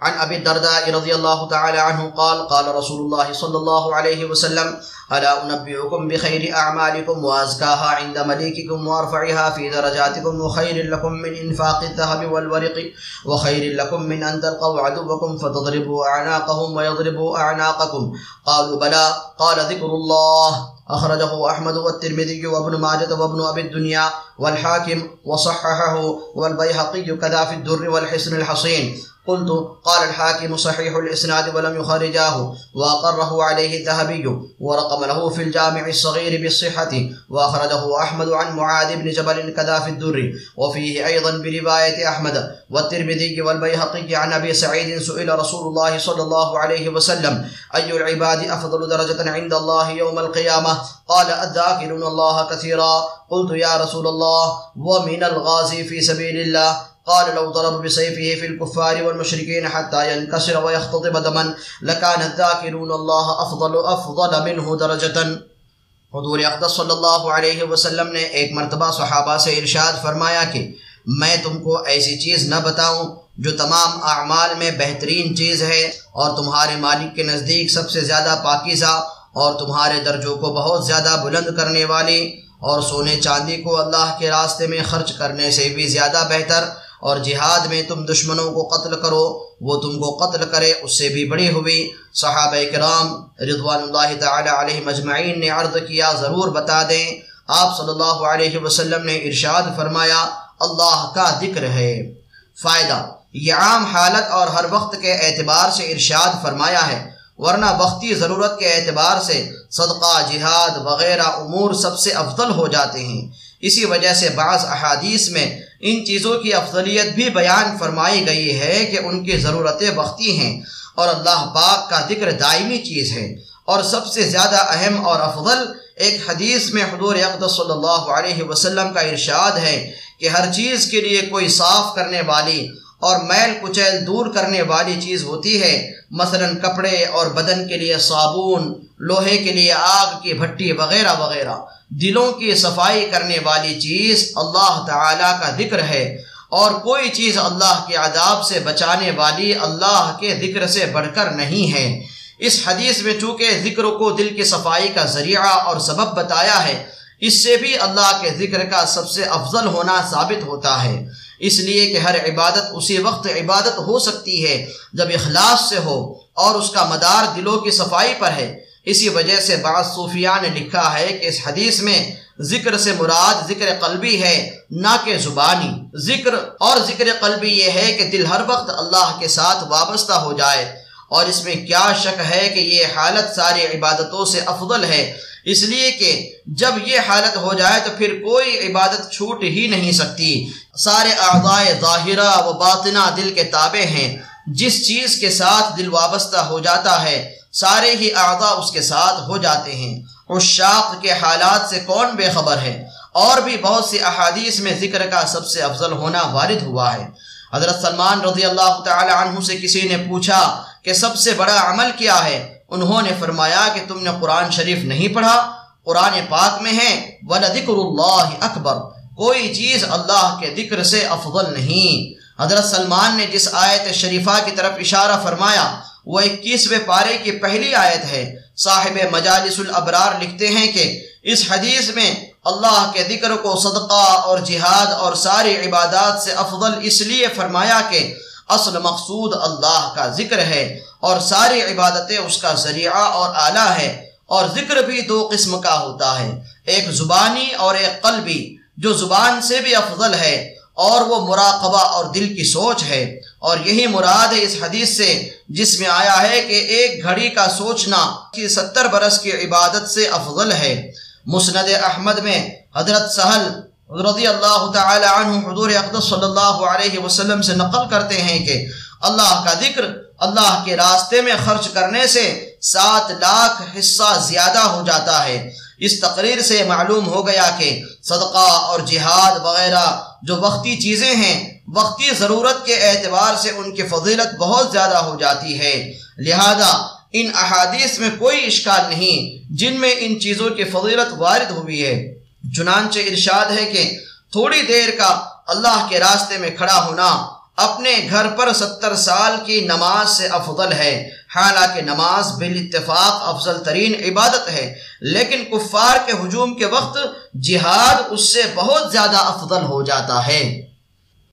عن أبي الدرداء رضي الله تعالى عنه قال قال رسول الله صلى الله عليه وسلم ألا أنبئكم بخير أعمالكم وأزكاها عند مليككم وأرفعها في درجاتكم وخير لكم من إنفاق الذهب والورق وخير لكم من أن تلقوا عدوكم فتضربوا أعناقهم ويضربوا أعناقكم. قالوا بلى. قال ذكر الله. أخرجه أحمد والترمذي وابن ماجة وابن أبي الدنيا والحاكم وصححه والبيهقي كذا في الدر والحسن الحصين. قلت قال الحاكم صحيح الإسناد ولم يخرجاه وأقره عليه الذهبي ورقم له في الجامع الصغير بالصحة وأخرجه أحمد عن معاذ بن جبل كذا في الدر وفيه أيضا برواية أحمد والترمذي والبيهقي عن أبي سعيد سئل رسول الله صلى الله عليه وسلم أي العباد أفضل درجة عند الله يوم القيامة؟ قال الذاكرون الله كثيرا. قلت يا رسول الله ومن الغازي في سبيل الله. قال لو ضرب بسيفه في الكفار والمشركين حتى ينكسر ويختضب دما لكان الذاكرون الله افضل افضل منه درجه حضور اقدس صلی اللہ علیہ وسلم نے ایک مرتبہ صحابہ سے ارشاد فرمایا کہ میں تم کو ایسی چیز نہ بتاؤں جو تمام اعمال میں بہترین چیز ہے اور تمہارے مالک کے نزدیک سب سے زیادہ پاکیزہ اور تمہارے درجوں کو بہت زیادہ بلند کرنے والی اور سونے چاندی کو اللہ کے راستے میں خرچ کرنے سے بھی زیادہ بہتر اور جہاد میں تم دشمنوں کو قتل کرو، وہ تم کو قتل کرے، اس سے بھی بڑی ہوئی۔ صحابہ کرام رضوان اللہ تعالی علیہ مجمعین نے عرض کیا، ضرور بتا دیں۔ آپ صلی اللہ علیہ وسلم نے ارشاد فرمایا، اللہ کا ذکر ہے۔ فائدہ، یہ عام حالت اور ہر وقت کے اعتبار سے ارشاد فرمایا ہے، ورنہ وقتی ضرورت کے اعتبار سے صدقہ، جہاد وغیرہ امور سب سے افضل ہو جاتے ہیں۔ اسی وجہ سے بعض احادیث میں ان چیزوں کی افضلیت بھی بیان فرمائی گئی ہے کہ ان کی ضرورتیں وقتی ہیں اور اللہ پاک کا ذکر دائمی چیز ہے۔ اور سب سے زیادہ اہم اور افضل ایک حدیث میں حضور اقدس صلی اللہ علیہ وسلم کا ارشاد ہے کہ ہر چیز کے لیے کوئی صاف کرنے والی اور میل کچیل دور کرنے والی چیز ہوتی ہے، مثلا کپڑے اور بدن کے لیے صابون، لوہے کے لیے آگ کی بھٹی وغیرہ وغیرہ۔ دلوں کی صفائی کرنے والی چیز اللہ تعالیٰ کا ذکر ہے۔ اور کوئی چیز اللہ کے عذاب سے بچانے والی اللہ کے ذکر سے بڑھ کر نہیں ہے۔ اس حدیث میں چونکہ ذکر کو دل کی صفائی کا ذریعہ اور سبب بتایا ہے، اس سے بھی اللہ کے ذکر کا سب سے افضل ہونا ثابت ہوتا ہے۔ اس لیے کہ ہر عبادت اسی وقت عبادت ہو سکتی ہے جب اخلاص سے ہو اور اس کا مدار دلوں کی صفائی پر ہے۔ اسی وجہ سے بعض صوفیہ نے لکھا ہے کہ اس حدیث میں ذکر سے مراد ذکر قلبی ہے، نہ کہ زبانی۔ ذکر اور ذکر قلبی یہ ہے کہ دل ہر وقت اللہ کے ساتھ وابستہ ہو جائے۔ اور اس میں کیا شک ہے کہ یہ حالت ساری عبادتوں سے افضل ہے؟ اس لیے کہ جب یہ حالت ہو جائے تو پھر کوئی عبادت چھوٹ ہی نہیں سکتی۔ سارے اعضاء ظاہرہ و باطنہ دل کے تابع ہیں۔ جس چیز کے ساتھ دل وابستہ ہو جاتا ہے، سارے ہی اعضاء اس کے ساتھ ہو جاتے ہیں۔ عشاق کے حالات سے کون بے خبر ہے؟ اور بھی بہت سی احادیث میں ذکر کا سب سے افضل ہونا وارد ہوا ہے۔ حضرت سلمان رضی اللہ تعالی عنہ سے کسی نے پوچھا کہ سب سے بڑا عمل کیا ہے؟ انہوں نے فرمایا کہ تم نے قرآن شریف نہیں پڑھا، قرآن پاک میں ہے، وَلَذِكْرُ اللَّهِ اکبر کوئی چیز اللہ کے ذکر سے افضل نہیں۔ حضرت سلمان نے جس آیت شریفہ کی طرف اشارہ فرمایا، وہ اکیسویں پارے کی پہلی آیت ہے۔ صاحب مجالس الابرار لکھتے ہیں کہ اس حدیث میں اللہ کے ذکر کو صدقہ اور جہاد اور ساری عبادات سے افضل اس لیے فرمایا کہ اصل مقصود اللہ کا ذکر ہے اور ساری عبادتیں اس کا ذریعہ اور اعلیٰ ہے اور ذکر بھی دو قسم کا ہوتا ہے، ایک زبانی اور ایک قلبی، جو زبان سے بھی افضل ہے اور وہ مراقبہ اور دل کی سوچ ہے۔ اور یہی مراد ہے اس حدیث سے، جس میں آیا ہے کہ ایک گھڑی کا سوچنا کہ ستر برس کی عبادت سے افضل ہے۔ مسند احمد میں حضرت سہل رضی اللہ تعالی عنہ حضور اقدس صلی اللہ علیہ وسلم سے نقل کرتے ہیں کہ اللہ کا ذکر اللہ کے راستے میں خرچ کرنے سے سات لاکھ حصہ زیادہ ہو جاتا ہے۔ اس تقریر سے معلوم ہو گیا کہ صدقہ اور جہاد وغیرہ جو وقتی چیزیں ہیں، وقتی ضرورت کے اعتبار سے ان کی فضیلت بہت زیادہ ہو جاتی ہے۔ لہذا ان احادیث میں کوئی اشکال نہیں، جن میں ان چیزوں کی فضیلت وارد ہوئی ہے۔ چنانچہ ارشاد ہے کہ تھوڑی دیر کا اللہ کے راستے میں کھڑا ہونا اپنے گھر پر ستر سال کی نماز سے افضل ہے۔ حالانکہ نماز بالاتفاق افضل ترین عبادت ہے، لیکن کفار کے ہجوم کے وقت جہاد اس سے بہت زیادہ افضل ہو جاتا ہے۔